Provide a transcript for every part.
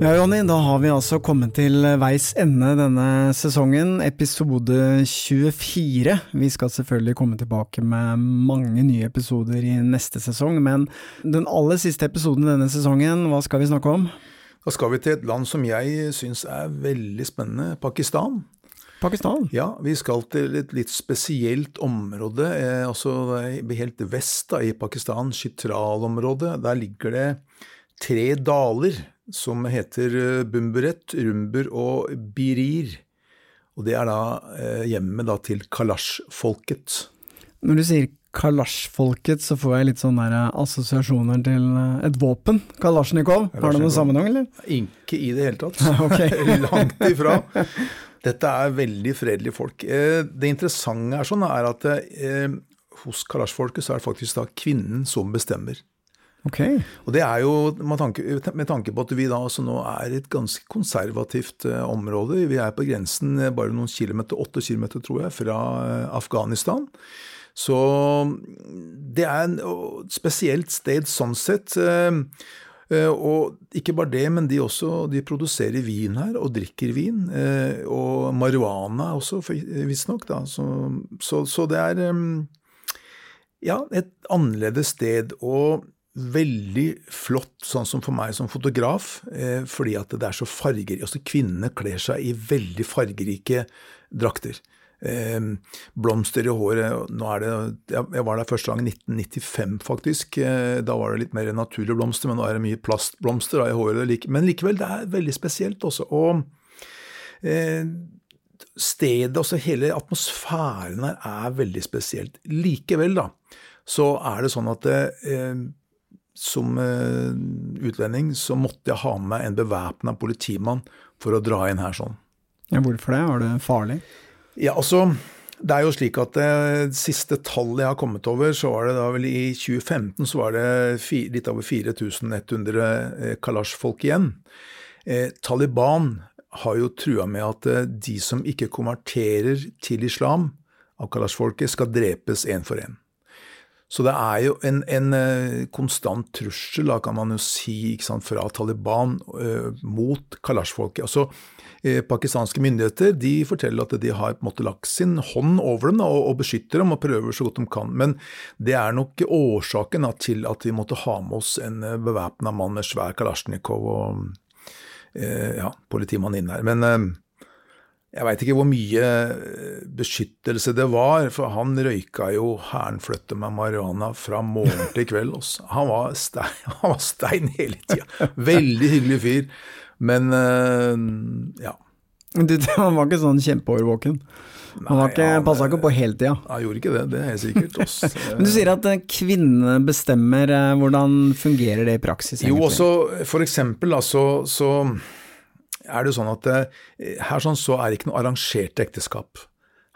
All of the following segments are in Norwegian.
Ja, Jonny, da har vi altså kommet til veis ende denne sesongen, episode 24. Vi skal selvfølgelig komme tilbake med mange nye episoder i neste sesong, men den aller siste episoden denne sesongen, hva skal vi snakke om? Da skal vi til et land som jeg syns er veldig spennende, Pakistan. Pakistan? Ja, vi skal til et litt spesielt område, eh, altså helt vest da, i Pakistan, Chitral-området. Der ligger det tre daler som heter eh, Bumburet, Rumber og Birir. Og det er da eh, hjemmet til Kalash-folket. Når du sier Kalash-folket, så får jeg litt sånne der assosiasjoner til eh, et våpen. Kalasjnikov. Har det noen sammenheng, eller? Ikke i det hele tatt. Langt ifra. Dette er veldig fredelige folk. Det interessante er, sånn, er at hos Kalash-folket så er det faktisk da kvinnen som bestemmer. Okay. Og det er jo med tanke, med tanke, på at vi da altså nå er et ganske konservativt uh, område. Vi er på grensen uh, bare noen kilometer, åtte kilometer tror jeg, fra uh, Afghanistan. Så det er et spesielt sted sånn sett. Og ikke bare det, men de også de produserer vin her, og drikker vin. Og marihuana også, visstnok. Så, så, så det er ja, et annerledes sted. Og veldig flott, sånn som for meg som fotograf, eh, fordi at det er så fargerikt. Altså kvinnene kler seg i veldig fargerike drakter. Eh, blomster i håret nå er det, Jeg var der første gang i 1995, faktisk. Eh, da var det litt mer naturlige blomster, men nå er det mye plastblomster i håret. Men likevel, det er veldig spesielt også. Og stedet, altså hele atmosfæren her, er veldig spesielt. Likevel, da, så er det sånn at eh, som uh, utlending så måtte jeg ha med meg en bevæpna politimann for å dra inn her sånn. Ja, hvorfor det? Var det farlig? Ja, altså, det er jo slik at det siste tallet jeg har kommet over, så var det da vel i 2015 så var det litt over 4100 eh, Kalash-folk igjen. Eh, Taliban har jo trua med at eh, de som ikke konverterer til islam av Kalash-folket, skal drepes én for én. Så det er jo en, en eh, konstant trussel, da kan man jo si, sant, fra Taliban uh, mot Kalash-folket. Altså, eh, Pakistanske myndigheter de forteller at de har på en måte lagt sin hånd over dem og, og beskytter dem og prøver så godt de kan. Men det er nok årsaken til at vi måtte ha med oss en bevæpna mann med svær kalasjnikov og eh, ja, politimann inn her. Men uh, jeg veit ikke hvor mye eh, beskyttelse det var, for han røyka jo hærenfløtte med marihuana fra morgen til kveld. Også. Han var stein, han var stein hele tida. Veldig hyggelig fyr. Men uh, ja. Du, han var ikke sånn kjempeårvåken? Han var ikke, passa ikke på hele tida? Han gjorde ikke det, det er helt sikkert. Også. Men du sier at eh, kvinnene bestemmer. Hvordan fungerer det i praksis? Egentlig? Jo, også for eksempel da, så, så er det jo sånn at eh, her sånn så er det ikke noe arrangert ekteskap.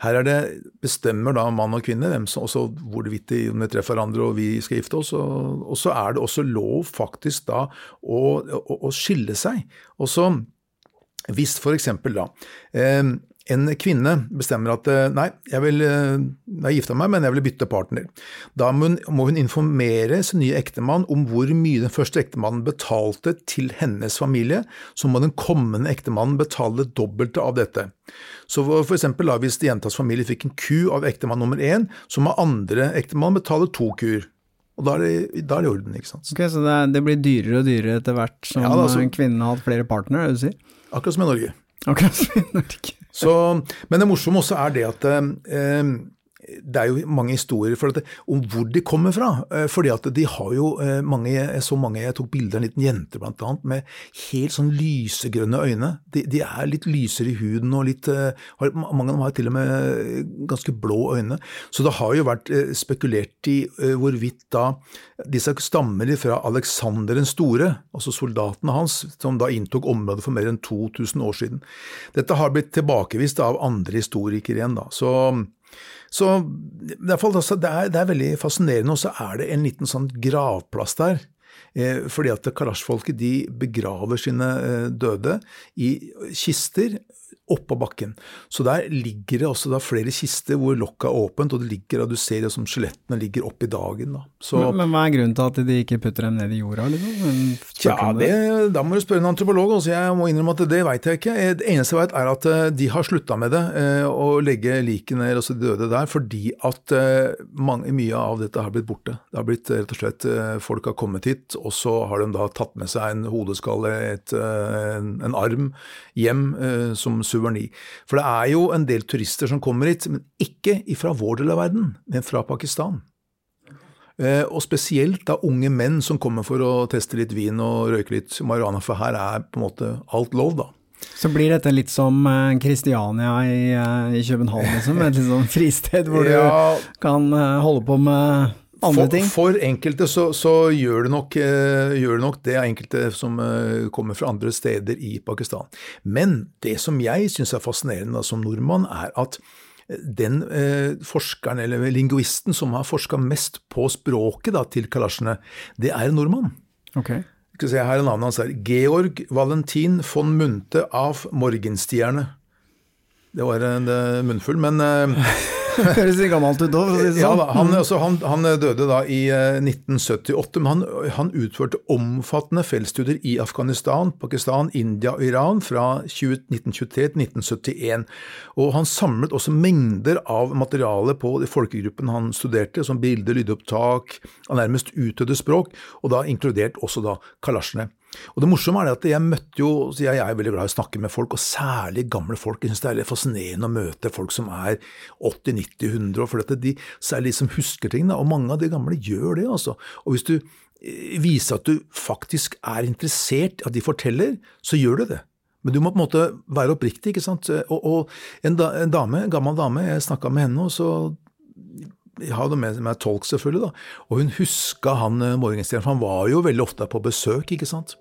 Her er det bestemmer da mann og kvinne hvem som, også hvorvidt de, om de treffer hverandre og vi skal gifte oss. Og, og, så er det også lov faktisk da å, å, å skille seg. Og så hvis for eksempel da eh, en kvinne bestemmer at eh, nei, jeg vil eh, jeg gifta meg, men jeg vil bytte partner. Da må hun, må hun informere sin nye ektemann om hvor mye den første ektemannen betalte til hennes familie. Så må den kommende ektemannen betale det dobbelte av dette. Så for eksempel da, hvis jentas familie fikk en ku av ektemann nummer én, så må andre ektemann betale to kuer. Og da er det, da er det i orden, ikke sant. Ok, Så det, det, blir dyrere og dyrere etter hvert som ja, altså, kvinnen har hatt flere partnere, er det du sier? Akkurat som i Norge. Akkurat som i Norge. Så, men det morsomme også er det at eh, det er jo mange historier det, om hvor de kommer fra. Eh, fordi at de har jo mange Jeg så mange Jeg tok bilder av en liten jente blant annet, med helt sånn lysegrønne øyne. De, de er litt lysere i huden og litt har, Mange av dem har til og med ganske blå øyne. Så det har jo vært spekulert i hvorvidt da disse stammer fra Aleksander den store, altså soldatene hans, som da inntok området for mer enn 2000 år siden. Dette har blitt tilbakevist av andre historikere igjen, da. Så så fall, altså, det, er, det, er, veldig fascinerende, og så er det en liten sånn gravplass der. Eh, fordi at Kalash-folket de begraver sine eh, døde i kister oppå bakken. Så der ligger det også flere kister hvor lokket er åpent, og det ligger, du ser det som skjelettene ligger opp i dagen. Da. Så, men, men, hva er grunnen til at de ikke putter dem ned i jorda? Liksom? Ja, det, da må du spørre en antropolog. Også. jeg må innrømme at det vet jeg ikke. Det eneste jeg vet er at eh, de har slutta med det, eh, å legge likene, altså de døde der, fordi at eh, mange, mye av dette har blitt borte. Det har blitt rett og slett Folk har kommet hit, og så har de da tatt med seg en hodeskalle, et, en, en arm, hjem som suverni. For det er jo en del turister som kommer hit, men ikke fra vår del av verden, men fra Pakistan. Eh, og spesielt da unge menn som kommer for å teste litt vin og røyke litt marihuana, for her er på en måte alt lov, da. Så blir dette litt som Kristiania eh, i, eh, i København, liksom? Et sånn fristed hvor ja, du kan holde på med andre ting? For, enkelte så, så gjør, det nok, uh, gjør, det nok, det enkelte som uh, kommer fra andre steder i Pakistan. Men det som jeg syns er fascinerende da, som nordmann, er at eh, den uh, forskeren, eller linguisten, som har forska mest på språket da, til kalasjene, det er en nordmann. Okay. Skal se, her er navnet hans. her. Georg Valentin von Munte av Morgenstierne. Det var en munnfull, men Høres gammelt ut òg, si det sånn. Ja, han, altså, han, han, døde da i 1978, eh, men han, han, utførte omfattende feltstudier i Afghanistan, Pakistan, India og Iran fra 1923 til 1971. Og han samlet også mengder av materiale på de folkegruppene han studerte, som bilder, lydopptak av nærmest utdødde språk, og da inkludert også da kalasjene. Og Det morsomme er det at jeg møtte jo, jeg er veldig glad i å snakke med folk, og særlig gamle folk. Jeg synes det er litt fascinerende å møte folk som er 80-90-100 år, for de, særlig de som husker ting. Og mange av de gamle gjør det. altså. Og hvis du eh, viser at du faktisk er interessert i at de forteller, så gjør du det. Men du må på en måte være oppriktig. ikke sant? Og, og en, da, en, dame, en gammel dame, jeg snakka med henne, og så jeg hadde med meg tolk, selvfølgelig, da, og hun huska han eh, Morgenstjerne, for han var jo veldig ofte på besøk, ikke sant.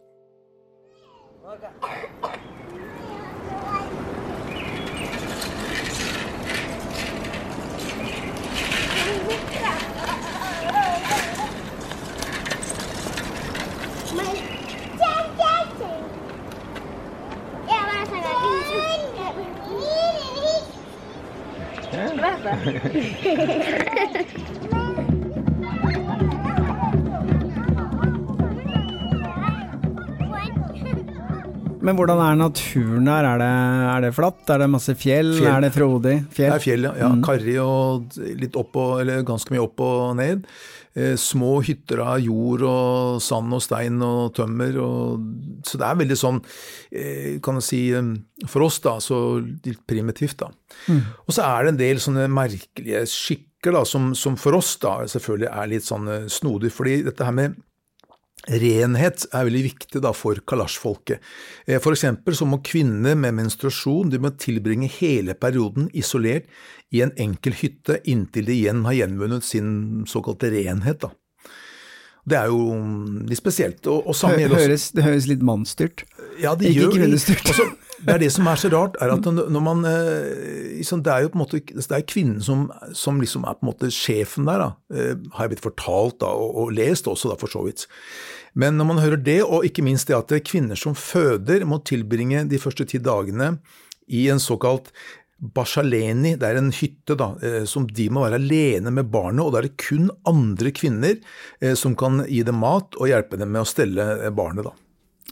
Baba. Men hvordan er naturen der? Er det, er det flatt? Er det masse fjell? fjell. Er det frodig? Fjell? Det er fjell, ja. ja. Mm. Karrig og litt opp og, eller ganske mye opp og ned. Eh, små hytter av jord og sand og stein og tømmer. Og, så det er veldig sånn, eh, kan jeg si, eh, for oss da, så litt primitivt, da. Mm. Og så er det en del sånne merkelige skikker da, som, som for oss da selvfølgelig er litt sånn snodig. fordi dette her med Renhet er veldig viktig da for kalasjfolket. Eh, for eksempel så må kvinner med menstruasjon de må tilbringe hele perioden isolert i en enkel hytte inntil de igjen har gjenvunnet sin såkalte renhet. da. Det er jo litt spesielt. Og, og det, høres, det høres litt mannsstyrt Ja, det Ikke kvinnestyrt. Det er det som er så rart, er at når man liksom, Det er jo på en måte det er kvinnen som, som liksom er på en måte sjefen der, da, eh, har jeg blitt fortalt da, og, og lest også, da, for så vidt. Men når man hører det, og ikke minst det at kvinner som føder må tilbringe de første ti dagene i en såkalt Bashaleni, det er en hytte da, eh, som de må være alene med barnet, og da er det kun andre kvinner som kan gi dem mat og hjelpe dem med å stelle barnet. da.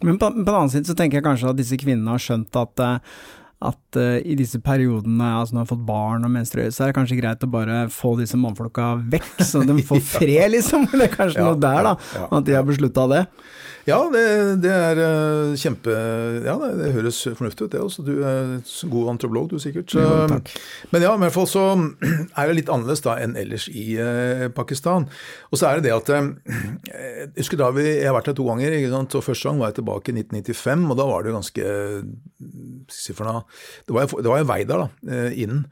Men på, på den annen side så tenker jeg kanskje at disse kvinnene har skjønt at at uh, i disse periodene, altså når du har fått barn og menstruerer, så er det kanskje greit å bare få disse mannfolka vekk, så de får fred, liksom. Det er kanskje ja, noe der, da, ja, ja, at de har beslutta det. Ja, det, det er uh, kjempe Ja, det, det, høres fornuftig ut, det. også. Du er god antropolog, du sikkert. Så. Men ja, i hvert fall så er det litt annerledes da enn ellers i uh, Pakistan. Og så er det det at Jeg husker da vi, jeg har vært her to ganger, ikke sant? og første gang var jeg tilbake i 1995, og da var det ganske for noe, Det var, det var en vei der, da, inn.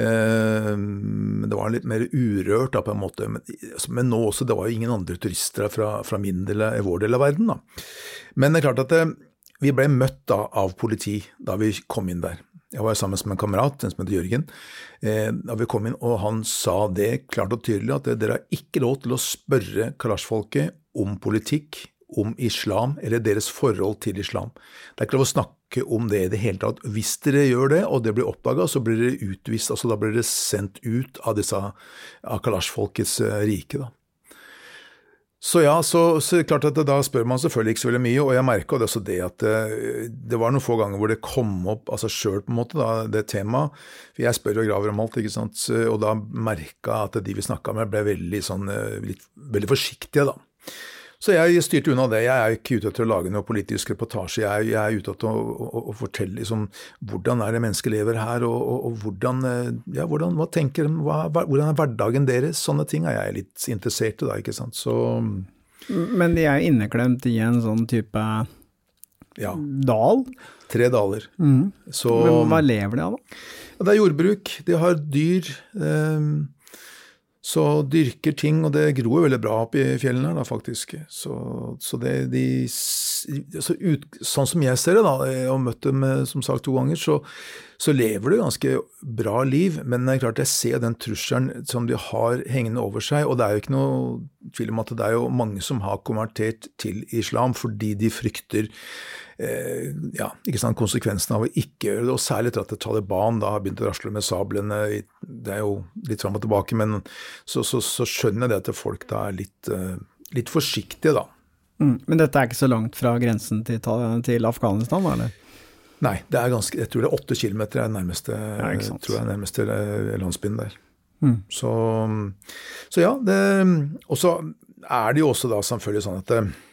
Eh, det var litt mer urørt da, på en måte. Men, altså, men, nå også, det var jo ingen andre turister fra, fra min del, vår del av verden. da. Men det er klart at det, eh, vi ble møtt da av politi da vi kom inn der. Jeg var sammen med en kamerat, en som heter Jørgen. Eh, da vi kom inn, og Han sa det klart og tydelig, at dere har ikke lov til å spørre kalasjfolket om politikk, om islam eller deres forhold til islam. Det er ikke lov å snakke snakke om det i det hele tatt. Hvis dere gjør det, og det blir oppdaga, så blir dere utvist. altså Da blir dere sendt ut av disse Akalash-folkets eh, rike. da. Så ja, så, så klart at da spør man selvfølgelig ikke så veldig mye, og jeg merka også det at det, eh, det, var noen få ganger hvor det kom opp altså sjøl, på en måte, da, det temaet. For jeg spør og graver om alt, ikke sant, og da merka at de vi snakka med, ble veldig sånn eh, litt, veldig forsiktige, da. Så jeg styrte unna det. Jeg er ikke ute etter å lage noe politisk reportasje. Jeg, jeg er ute etter å, å, å, fortelle liksom, hvordan er det mennesker lever her, og, og, og hvordan, eh, ja, hvordan, hva tenker hva, hvordan er hverdagen deres? Sånne ting er jeg litt interessert i da, ikke sant. Så Men de er jo inneklemt i en sånn type ja. dal? Tre daler. Mm. Så, Men hva lever de av, da? Det er jordbruk. De har dyr. Eh, så dyrker ting, og det gror jo veldig bra opp i fjellene her, da, faktisk. Så, så det de så ut, Sånn som jeg ser det, da, og har møtt dem som sagt to ganger, så, så lever du ganske bra liv. Men det er klart jeg ser den trusselen som de har hengende over seg. Og det er jo ikke noe tvil om at det er jo mange som har konvertert til islam fordi de frykter eh, ja, ikke sant, konsekvensene av å ikke gjøre det, og særlig etter at Taliban da har begynt å rasle med sablene. Det er jo litt fram og tilbake, men så, så, så skjønner jeg det at folk da er litt, eh, litt forsiktige, da. Mm, men dette er ikke så langt fra grensen til, til Afghanistan, eller? Nei, det er ganske, jeg tror det er åtte kilometer er nærmeste, ja, tror jeg, nærmeste eh, landsbyen der. Mm. Så, så, ja, og så er det jo også da selvfølgelig sånn at det, eh,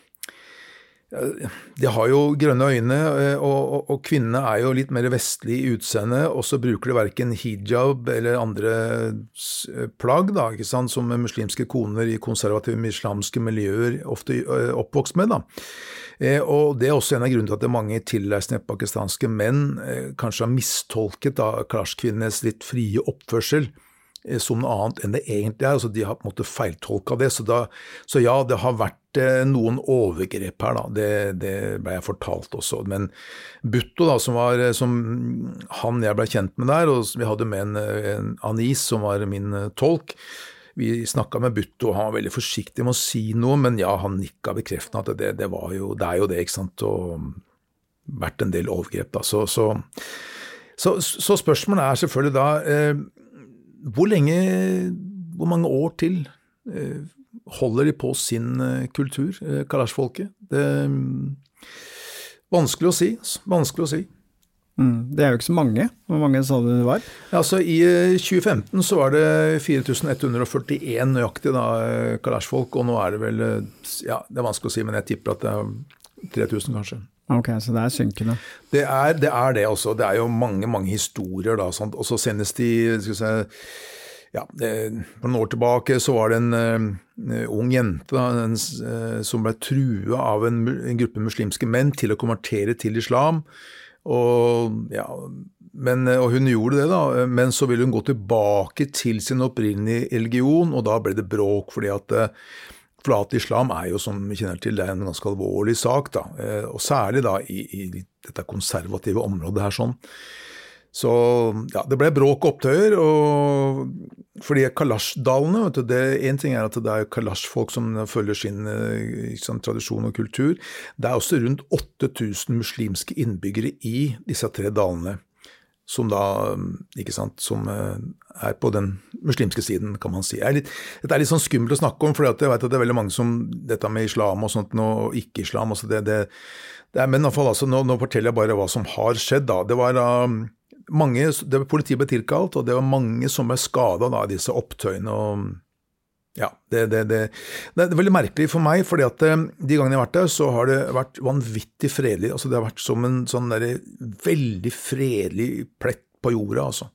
de har jo grønne øyne, eh, og, og, og, kvinnene er jo litt mer vestlig i utseendet, og så bruker de verken hijab eller andre eh, plagg, da, ikke sant, som muslimske koner i konservative islamske miljøer ofte eh, oppvokst med. da. Og Det er også en av grunnene til at det er mange tilreisende pakistanske menn kanskje har mistolket da Kalash-kvinnenes litt frie oppførsel som noe annet enn det egentlig er. altså De har på en måte feiltolka det. Så, da, så ja, det har vært Eh, noen overgrep her, da. Det, det ble jeg fortalt også. Men Butto, da, som var eh, som han jeg ble kjent med der, og vi hadde med en, en Anis, som var min eh, tolk. Vi snakka med Butto, han var veldig forsiktig med å si noe, men ja, han nikka bekreftende at det, det, var jo, det er jo det, ikke sant. Og vært en del overgrep, da. Så, så, så, så spørsmålet er selvfølgelig da eh, hvor lenge, hvor mange år til eh, holder de på sin eh, kultur, eh, kalasjfolket. Det er mm, vanskelig å si. Vanskelig å si. Mm, det er jo ikke så mange. Hvor mange sa du det var? Altså, I 2015 eh, så var det 4141 nøyaktig da, kalasjfolk, og nå er det vel ja, Det er vanskelig å si, men jeg tipper at det er 3000, kanskje. Ok, Så det er synkende? Det er det, er det også. Det er jo mange mange historier. da, Og så senest i skal vi si, ja, For noen år tilbake så var det en uh, ung jente da, en, uh, som ble trua av en, en, gruppe muslimske menn til å konvertere til islam. Og, ja, men, eh, og hun gjorde det, da, men så ville hun gå tilbake til sin opprinnelige religion, og da ble det bråk. fordi at Flat islam er jo, som vi kjenner til, det er en ganske alvorlig sak. da, Og særlig da i, i dette konservative området her. sånn. Så ja, det ble bråk og opptøyer. og fordi Kalasjdalene Én ting er at det er kalasjfolk som følger sin sånn, tradisjon og kultur. Det er også rundt 8000 muslimske innbyggere i disse tre dalene. Som da ikke sant, som eh, er på den muslimske siden, kan man si. Er litt, dette er litt sånn skummelt å snakke om, for jeg vet at det er veldig mange som Dette med islam og sånt, og ikke-islam altså det, det, det er, Men i hvert fall, altså, nå, nå, forteller jeg bare hva som har skjedd. da. Det var da mange, det, Politiet ble tilkalt, og det var mange som ble skada av disse opptøyene. og ja, det, det, det, det, er veldig merkelig for meg, fordi at eh, de gangene jeg har vært der, så har det vært vanvittig fredelig. altså Det har vært som en sånn der, veldig fredelig plett på jorda, altså.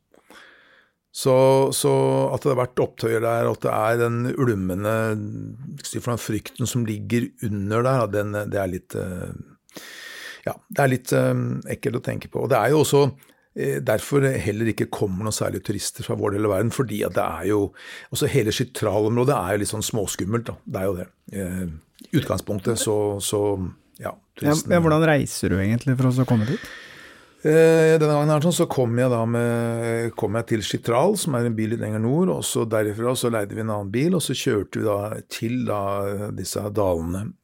Så, så, at det har vært opptøyer der, at det er den ulmende den frykten som ligger under der, den, det er litt eh, Ja, det er litt eh, ekkelt å tenke på. Og det er jo også derfor heller ikke kommer noen særlige turister fra vår del av verden. Fordi at det er jo altså Hele Chytralområdet er jo litt sånn småskummelt, da. Det er jo det. Eh, I utgangspunktet så, så ja, turisten, ja, Hvordan reiser du egentlig for å komme dit? Eh, denne gangen her sånn, så kom jeg da med, kom jeg til Chitral, som er en bil litt lenger nord. og så Derifra så leide vi en annen bil, og så kjørte vi da til da disse dalene Eh,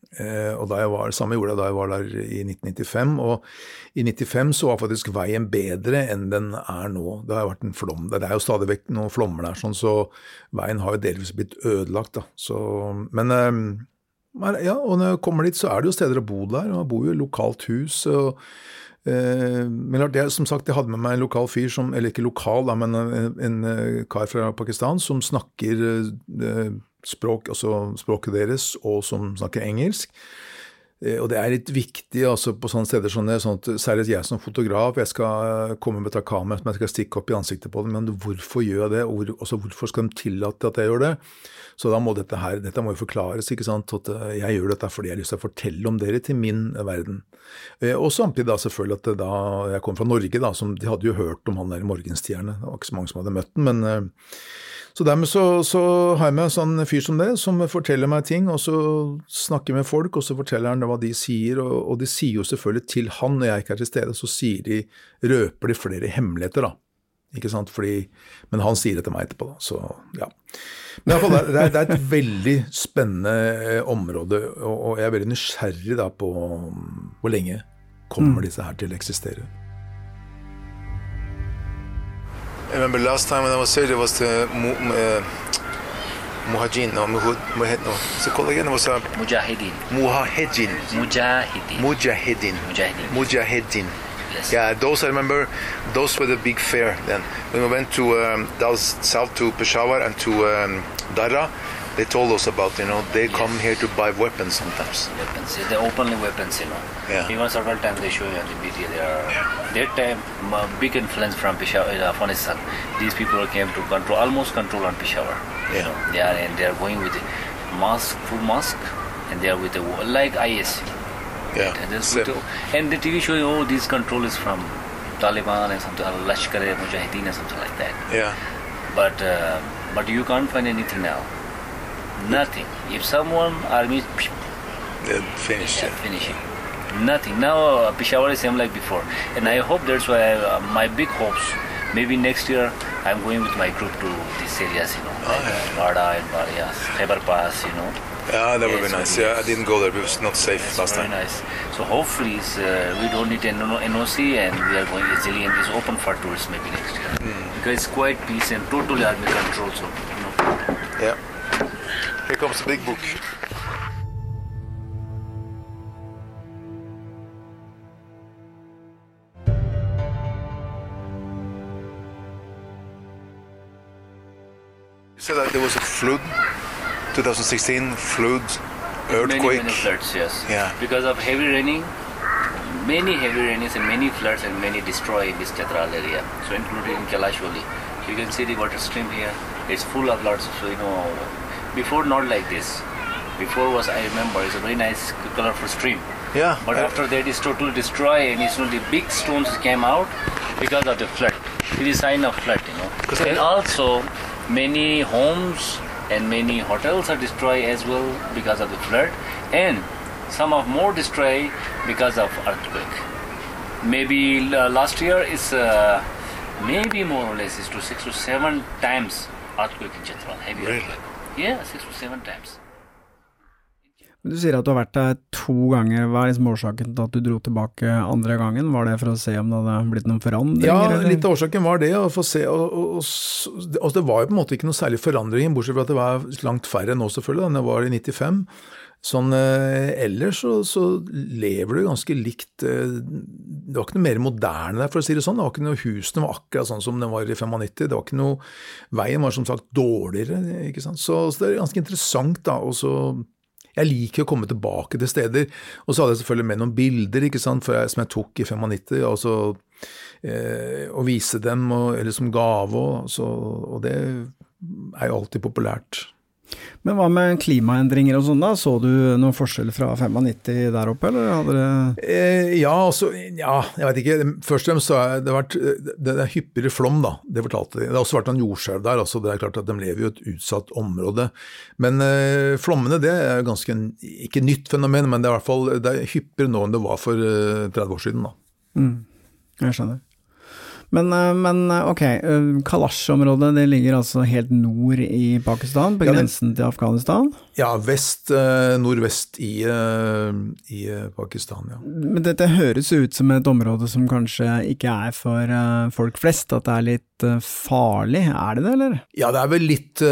og da jeg var, Samme gjorde jeg da jeg var der i 1995. Og i 1995 så var faktisk veien bedre enn den er nå. Det har vært en flom. Det er jo stadig vekk noen flommer der, sånn, så veien har jo delvis blitt ødelagt. da. Så, men eh, ja, og når jeg kommer dit, så er det jo steder å bo der. og Jeg bor jo i lokalt hus. og eh, men jeg, som sagt, jeg hadde med meg en lokal fyr, som, eller ikke lokal, da, men en, en, kar fra Pakistan som snakker språk, altså språket deres, og som snakker engelsk. Eh, og det er litt viktig altså på sånne steder sånn, at Særlig jeg som fotograf, jeg skal komme med et kamera som jeg skal stikke opp i ansiktet på dem, men hvorfor gjør jeg det? Hvor, også hvorfor skal de tillate at jeg gjør det? Så da må dette her, dette må jo forklares, ikke sant, at eh, jeg gjør dette fordi jeg har lyst til å fortelle om dere til min verden. Eh, og samtidig da selvfølgelig at da jeg kom fra Norge, da, som de hadde jo hørt om han der morgenstjerne, det var ikke så mange som hadde møtt den, men så dermed så, så, har jeg med en sånn fyr som det, som forteller meg ting, og så snakker med folk, og så forteller han hva de sier, og, og de sier jo selvfølgelig til han når jeg ikke er til stede, så sier de, røper de flere hemmeligheter, da. Ikke sant, Fordi, Men han sier det til meg etterpå, da. Så ja. Men i fall, det er, det er et veldig spennende eh, område, og, og jeg er veldig nysgjerrig da på hvor lenge kommer mm. disse her til å eksistere. I remember last time when I was there, there was the uh, Muhajin, no, Muhid, no. What's it called again? It was uh, Mujahideen. Muhajin. Mujahideen. Mujahideen. Mujahideen. Mujahideen. Yes. Yeah, those I remember. Those were the big fair then. When we went to um, that was south to Peshawar and to um, Dara, they told us about you know they yes. come here to buy weapons sometimes. Weapons, they openly weapons, you know. Yeah. Even several times they show you on the media. They are that time big influence from Peshawar, uh, Afghanistan. These people came to control, almost control on Peshawar. Yeah. You know, they are and they are going with mask, full mask, and they are with the like IS. Yeah. And, the, and the TV show, oh, this control is from Taliban and something, Lashkar-e Mujahideen and something like that. Yeah. But uh, but you can't find anything now. Nothing. If someone army They're finished. Yeah, finishing. Nothing. Now uh, Peshawar is same like before, and I hope that's why I, uh, my big hopes. Maybe next year I'm going with my group to these areas, you know, oh, yeah. Vada and Barias, Khyber Pass, you know. Yeah, that would be nice. Yeah, I didn't go there. It was not safe That's last very time. nice. So hopefully uh, we don't need an NOC and we are going easily and it's open for tourists maybe next year. Mm. Because it's quite peace and totally army control, so no problem. Yeah. Here comes the big book. You said that there was a flood, 2016 flood, earthquake. Many, many floods, yes. Yeah. Because of heavy raining, many heavy rains and many floods and many destroy this Chatral area. So including in Kailash Valley. You can see the water stream here. It's full of lots of, you know, before not like this. Before was, I remember, it's a very nice colorful stream. Yeah. But uh, after that it's totally destroyed and it's only big stones came out because of the flood. It is sign of flood, you know. And also many homes and many hotels are destroyed as well because of the flood and some of more destroyed because of earthquake. Maybe uh, last year is uh, maybe more or less is to six to seven times earthquake in Chatral, heavy Really? earthquake. Yeah, six to seven times. Du sier at du har vært der to ganger. Hva er liksom årsaken til at du dro tilbake andre gangen? Var det for å se om det hadde blitt noen forandringer? Ja, eller? litt av årsaken var det. å få se, og, og, og, og, altså Det var jo på en måte ikke noe særlig forandring, bortsett fra at det var langt færre nå, selvfølgelig, enn det var i 95. Sånn eh, ellers så, så lever du ganske likt. Eh, det var ikke noe mer moderne der, for å si det sånn. Det var ikke noe, Husene var akkurat sånn som den var i 95. Det var ikke noe, Veien var som sagt dårligere. ikke sant? Så, så det er ganske interessant, da. og så jeg liker å komme tilbake til steder. Og så hadde jeg selvfølgelig med noen bilder ikke sant, jeg, som jeg tok i 95, og, så, eh, og vise dem og, eller som gave. Og, så, og det er jo alltid populært. Men hva med klimaendringer og sånn, da? Så du noen forskjell fra 95 der oppe, eller hadde det eh, Ja, altså, ja, jeg vet ikke. Først og fremst så har det vært det er hyppigere flom, da. Det fortalte de. Det har også vært noen jordskjelv der. altså Det er klart at de lever i et utsatt område. Men eh, flommene det er ganske ikke nytt fenomen, men det er i hvert fall det er hyppigere nå enn det var for eh, 30 år siden. da. Mm, jeg skjønner. Men, eh, men eh, ok, eh, Kalash-området det ligger altså helt nord i Pakistan, på grensen til Afghanistan? Ja, vest, nordvest i, i, Pakistan, ja. Men dette høres ut som et område som kanskje ikke er for folk flest, at det er litt farlig, er det det, eller? Ja, det er vel litt,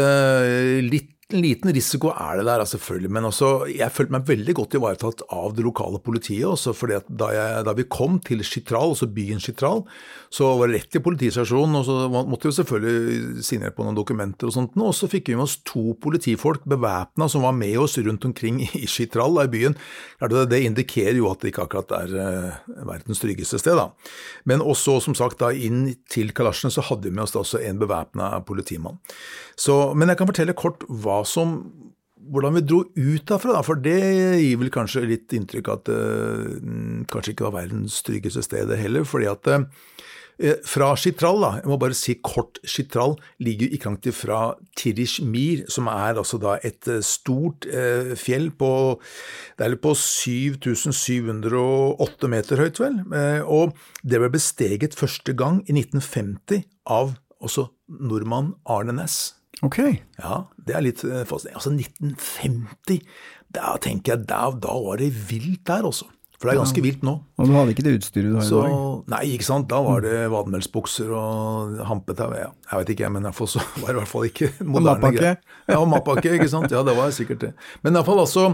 litt liten risiko er det der, selvfølgelig, men også, jeg følte meg veldig godt ivaretatt av det lokale politiet. også, fordi da, jeg, da, vi kom til Chitral, altså byen Chitral, så var det rett til politistasjonen. og Så måtte vi selvfølgelig signere på noen dokumenter og sånt. Og så fikk vi med oss to politifolk bevæpna som var med oss rundt omkring i Chitral, i byen. Det indikerer jo at det ikke akkurat er uh, verdens tryggeste sted. da. Men også, som sagt, da inn til Kalasjen så hadde vi med oss da også en bevæpna politimann. Så, men jeg kan fortelle kort hva som hvordan vi dro ut derfra, for det gir vel kanskje litt inntrykk at det uh, kanskje ikke var verdens tryggeste sted heller. fordi at uh, fra Chitral, da, jeg må bare si kort, Chitral ligger ikke langt ifra Tirish Mir, som er altså da et stort fjell på det er på 7708 meter høyt, vel. og det ble besteget første gang i 1950 av også nordmann Arne Næss. Ok. Ja, det er litt eh, fascinerende. Altså 1950, da tenker jeg, da, da var det vilt der, også. For det er ganske vilt nå. Og du hadde ikke det utstyret du har i dag? Nei, ikke sant. Da var det vadmelsbukser og hampetau. Ja. Jeg vet ikke, men iallfall så var det i hvert fall ikke moderne greier. Ja, og matpakke, ikke sant. Ja, det var sikkert det. Men i hvert fall altså,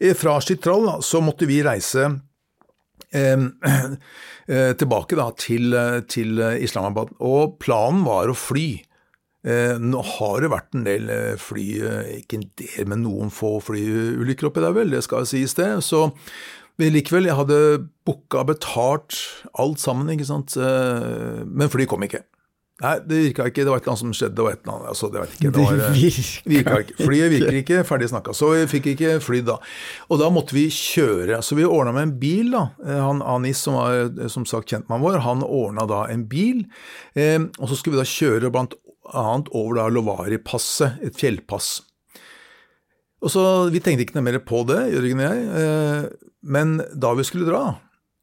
eh, fra Chitral så måtte vi reise eh, eh, tilbake da til, til Islamabad. Og planen var å fly. Eh, nå har det vært en del eh, fly, eh, ikke en del, men noen få flyulykker oppi der, vel, det skal sies det. Så men likevel, jeg hadde booka, betalt alt sammen, ikke sant. Men flyet kom ikke. Nei, det virka ikke. Det var et eller annet som skjedde. Det var et eller annet, altså, det vet ikke. Det, var, det virka ikke. Flyet virker ikke. Ferdig snakka. Så vi fikk ikke flydd da. Og da måtte vi kjøre. Så vi ordna med en bil, da. Han Anis, som var som sagt kjentmannen vår, han ordna da en bil. og så skulle vi da kjøre blant annet over da Lovari-passet, et fjellpass. Og så, Vi tenkte ikke noe mer på det, Jørgen og jeg, eh, men da vi skulle dra,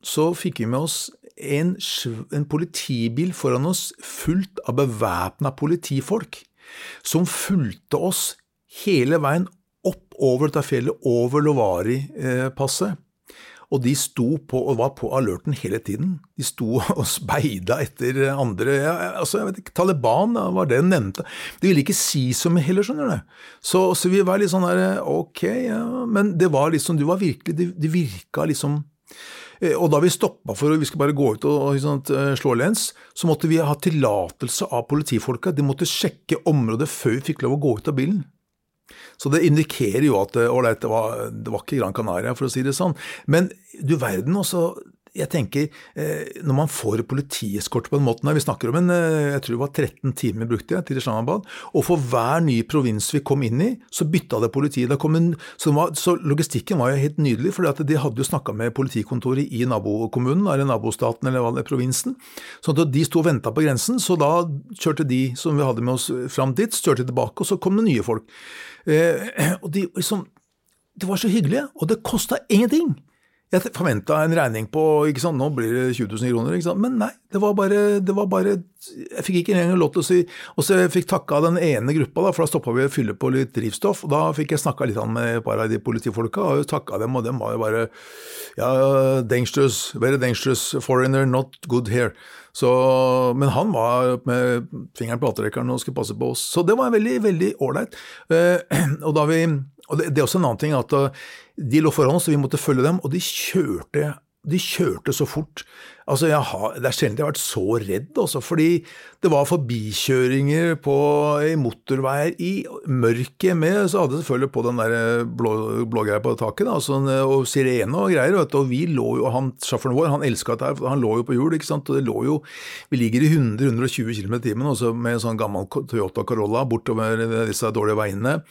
så fikk vi med oss en, en politibil foran oss fullt av bevæpna politifolk, som fulgte oss hele veien opp over dette fjellet, over Lovari-passet. Og de sto på og var på alerten hele tiden. De sto og speida etter andre ja, altså jeg vet ikke, Taliban var det den nevnte. De ville ikke si så mye heller, skjønner du. Så, så, vi var litt sånn der ok, ja, men det var liksom Du var virkelig Det de virka liksom eh, og da vi stoppa for vi skal bare gå ut og, og sånn, slå lens, så måtte vi ha tillatelse av politifolka. De måtte sjekke området før vi fikk lov å gå ut av bilen. Så det indikerer jo at ålreit, det, det, var ikke Gran Canaria, for å si det sånn. Men du verden også, jeg tenker, eh, når man får politieskort på den måten Vi snakker om en eh, jeg tror det var 13 timer brukte jeg til Islamabad. Og for hver ny provins vi kom inn i, så bytta det politiet. Det en, så, var, så, logistikken var jo helt nydelig, for de hadde jo snakka med politikontoret i nabokommunen, eller nabostaten eller hva det provinsen. Så de sto og venta på grensen, så da kjørte de som vi hadde med oss fram dit, kjørte tilbake, og så kom det nye folk. Eh, og de, liksom, det var så hyggelig, og det kosta ingenting. Jeg forventa en regning på ikke sant, nå blir det 20 000 kroner, ikke sant? men nei. Det var bare, det var bare Jeg fikk ikke engang lov til å si Og så jeg fikk takka den ene gruppa, da, for da stoppa vi å fylle på litt drivstoff. og Da fikk jeg snakka litt med et par av de politifolka, og takka dem, og dem var jo bare Ja, dangerous, very dangerous foreigner, not good here. Så, men han var med fingeren på atrekkeren og skulle passe på oss. Så det var veldig, veldig ålreit. Eh, og da vi og det, det, er også en annen ting at uh, de lå foran oss, og vi måtte følge dem, og de kjørte de kjørte så fort. Altså, har, Det er sjelden jeg har vært så redd, også, fordi det var forbikjøringer på, i motorveier i mørket med Så hadde jeg selvfølgelig på den der blå, blågreia på taket, da, sånn, og sirene og greier. Vet og vi lå jo, han, Sjåføren vår han elska dette, han lå jo på hjul, ikke sant. og det lå jo, Vi ligger i 100-120 km i timen med en sånn gammel Toyota Corolla bortover disse dårlige veiene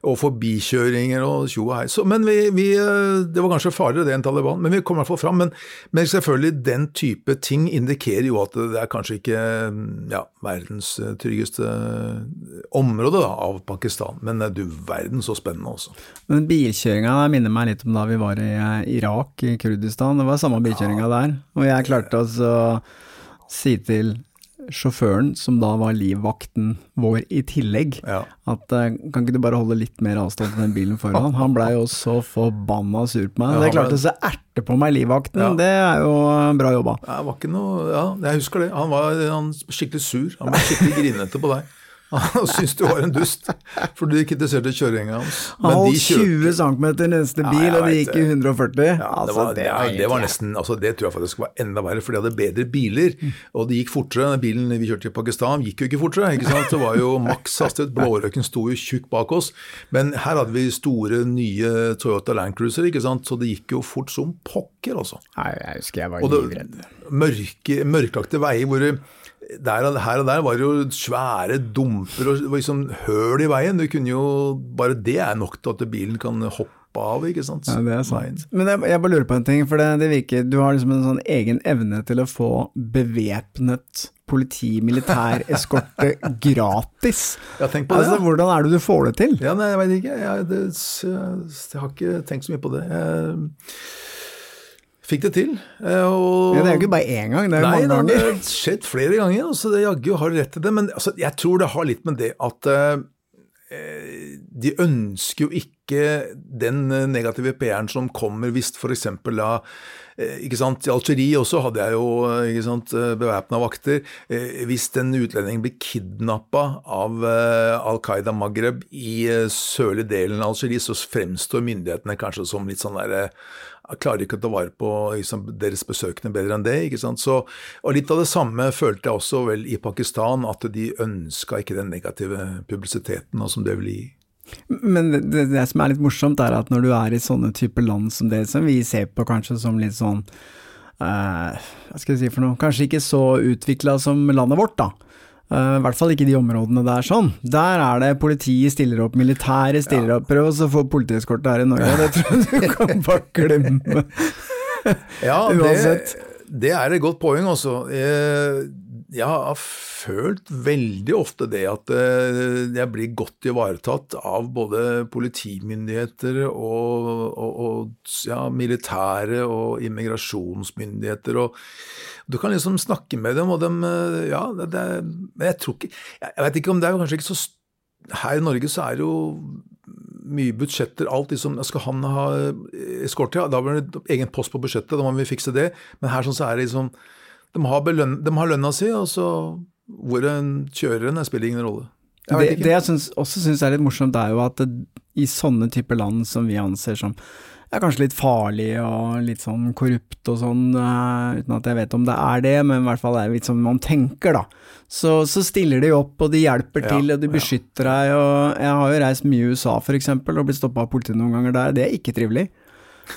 og forbikjøringer og tjo og hei. Så, men vi, vi, eh, det var kanskje farligere det enn Taliban, men vi kom i hvert fall fram. Men, men, selvfølgelig, den type ting indikerer jo at det er kanskje ikke ja, verdens tryggeste område da, av Pakistan. Men eh, du verden så spennende også. Men bilkjøringa minner meg litt om da vi var i eh, Irak, i Kurdistan. Det var samme bilkjøringa ja. der. Og jeg klarte å si til sjåføren, som da var livvakten vår i tillegg, ja. at uh, kan ikke du bare holde litt mer avstand til den bilen foran? Han blei jo så forbanna sur på meg. Ja, det klarte å erte på meg livvakten, ja. det er jo bra jobba. Det var ikke noe, ja, jeg husker det. Han var han, skikkelig sur. Han var skikkelig grinete på deg. Han syntes du var en dust, for du kritiserte kjøringa hans. Han holdt 20 cm neste bil, ja, og det gikk i 140. Ja, altså, det, var, det, var, det, var, nesten, altså, det tror jeg faktisk var enda verre, for de hadde bedre biler. Og det gikk fortere. Den bilen vi kjørte til Pakistan gikk jo ikke fortere. ikke sant? Det var jo maks hastighet. Blårøyken sto jo tjukk bak oss. Men her hadde vi store, nye Toyota Land Cruiser, ikke sant? så det gikk jo fort som pokker, altså. Nei, jeg husker jeg var livredd. Mørke, mørklagte veier hvor der og her og der var det jo svære dumper og liksom høl i veien. Du kunne jo, Bare det er nok til at bilen kan hoppe av, ikke sant. Ja, det er sant. Men jeg, jeg, bare lurer på en ting, for det, det virker Du har liksom en sånn egen evne til å få bevæpnet politi, militær eskorte gratis. Ja, tenk på det. Altså, hvordan er det du får det til? Ja, nei, Jeg veit ikke. Jeg, det, jeg, jeg, har ikke tenkt så mye på det. Jeg, Fikk det til. Eh, og, ja, det er jo ikke bare én gang, det er jo mange ganger. Nei, det har skjedd flere ganger. så det Jaggu har rett til det. Men altså, jeg tror det har litt med det at uh, de ønsker jo ikke den negative PR-en som kommer hvis f.eks. da ikke sant, I Algerie også hadde jeg jo ikke sant, bevæpna vakter. Hvis en utlending blir kidnappa av Al Qaida Maghreb i sørlige delen av Algerie, så fremstår myndighetene kanskje som litt sånn derre klarer ikke å ta vare på liksom, deres besøkende bedre enn det. ikke sant? Så, og Litt av det samme følte jeg også vel i Pakistan, at de ønska ikke den negative publisiteten som det vil gi. Men det, det, som er litt morsomt, er at når du er i sånne typer land som det som vi ser på kanskje som litt sånn uh, Hva skal jeg si for noe Kanskje ikke så utvikla som landet vårt, da. Uh, I hvert fall ikke de områdene der sånn. Der er det politiet stiller opp, militæret stiller ja. opp. Prøv å få politieskorte her i Norge, det tror jeg du kan bare glemme. ja, det, det, er et godt poeng, altså. Jeg, jeg har følt veldig ofte det at eh, jeg blir godt ivaretatt av både politimyndigheter og, og, og ja, militære og immigrasjonsmyndigheter. og Du kan liksom snakke med dem, og dem eh, Ja, det, det, jeg tror ikke Jeg vet ikke om det er kanskje ikke så Her i Norge så er det jo mye budsjetter, alt liksom Skal han ha eskorte? ja, da blir det egen post på budsjettet, da må vi fikse det. Men her sånn så er det liksom de har, beløn, de har lønna si, og så hvor en kjører den, spiller ingen rolle. Det, det, jeg synes, også syns er litt morsomt, er jo at det, i sånne typer land som vi anser som er kanskje litt farlig og litt sånn korrupt og sånn, uh, uten at jeg vet om det er det, men i hvert fall er det litt sånn man tenker, da. Så, så stiller de opp, og de hjelper ja, til, og de beskytter ja. deg, og jeg har jo reist mye i USA for eksempel, og blitt stoppa av politiet noen ganger der, det er ikke trivelig.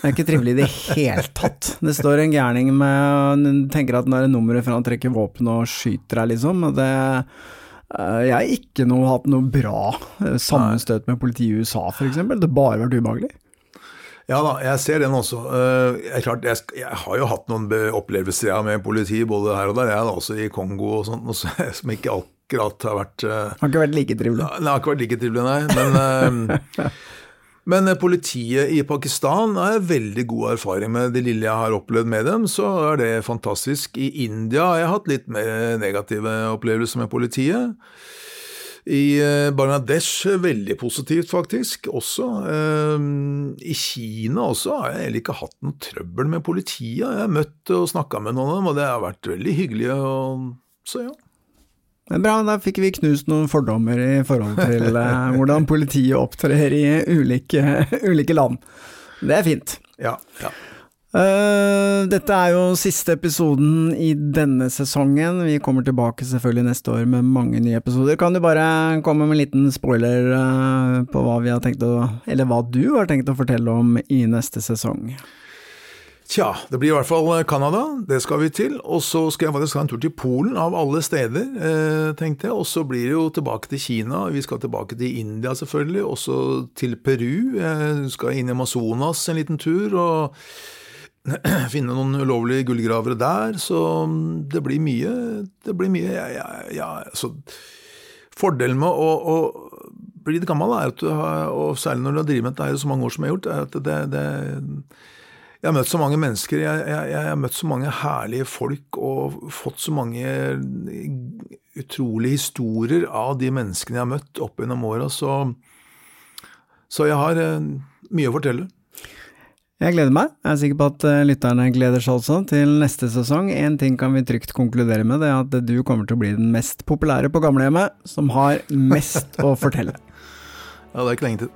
Det er ikke trivelig i det hele tatt. Det står en gærning med tenker at den er nummeret for han trekker våpen og skyter deg, liksom. Og det eh, Jeg har ikke noe, hatt noe bra eh, sammenstøt med politiet i USA, f.eks. Det har bare vært ubehagelig. Ja da, jeg ser den også. Uh, jeg, klart, jeg, jeg, har jo hatt noen opplevelser jeg, med politi både her og der, jeg da, også i Kongo og sånt, som ikke akkurat har vært Har ikke vært like trivelig? Nei, har ikke vært like trivelig, nei. Men Men eh, politiet i Pakistan har veldig god erfaring med det lille jeg har opplevd med dem, så er det fantastisk. I India har jeg hatt litt mer negative opplevelser med politiet. I eh, Bangladesh veldig positivt, faktisk, også. Ehm, I Kina også har jeg heller ikke hatt noe trøbbel med politiet. Jeg har møtt og snakka med noen av dem, og det har vært veldig hyggelig. Så ja. Men bra, da fikk vi knust noen fordommer i forhold til uh, hvordan politiet opptrer i ulike, ulike, land. Det er fint. Ja, ja. Uh, dette er jo siste episoden i denne sesongen. Vi kommer tilbake selvfølgelig neste år med mange nye episoder. Kan du bare komme med en liten spoiler uh, på hva vi har tenkt å Eller hva du har tenkt å fortelle om i neste sesong? Tja, det blir i hvert fall Canada, det skal vi til. Og så skal jeg faktisk ha en tur til Polen, av alle steder, eh, tenkte jeg. Og så blir det jo tilbake til Kina, vi skal tilbake til India selvfølgelig, også til Peru. Jeg skal inn i Amazonas en liten tur. og finne noen ulovlige gullgravere der, så det blir mye Det blir mye ja, ja, ja, så Fordelen med å, å, bli litt gammel, er at du har, og særlig når du har drevet med dette så mange år som jeg har gjort, er at det, det jeg har møtt så mange mennesker, jeg, jeg, jeg, har møtt så mange herlige folk og fått så mange utrolige historier av de menneskene jeg har møtt opp gjennom åra, så, så jeg har eh, mye å fortelle. Jeg gleder meg. Jeg er sikker på at eh, lytterne gleder seg også til neste sesong. Én ting kan vi trygt konkludere med, det er at du kommer til å bli den mest populære på gamlehjemmet, som har mest å fortelle. Ja, det er ikke lenge til.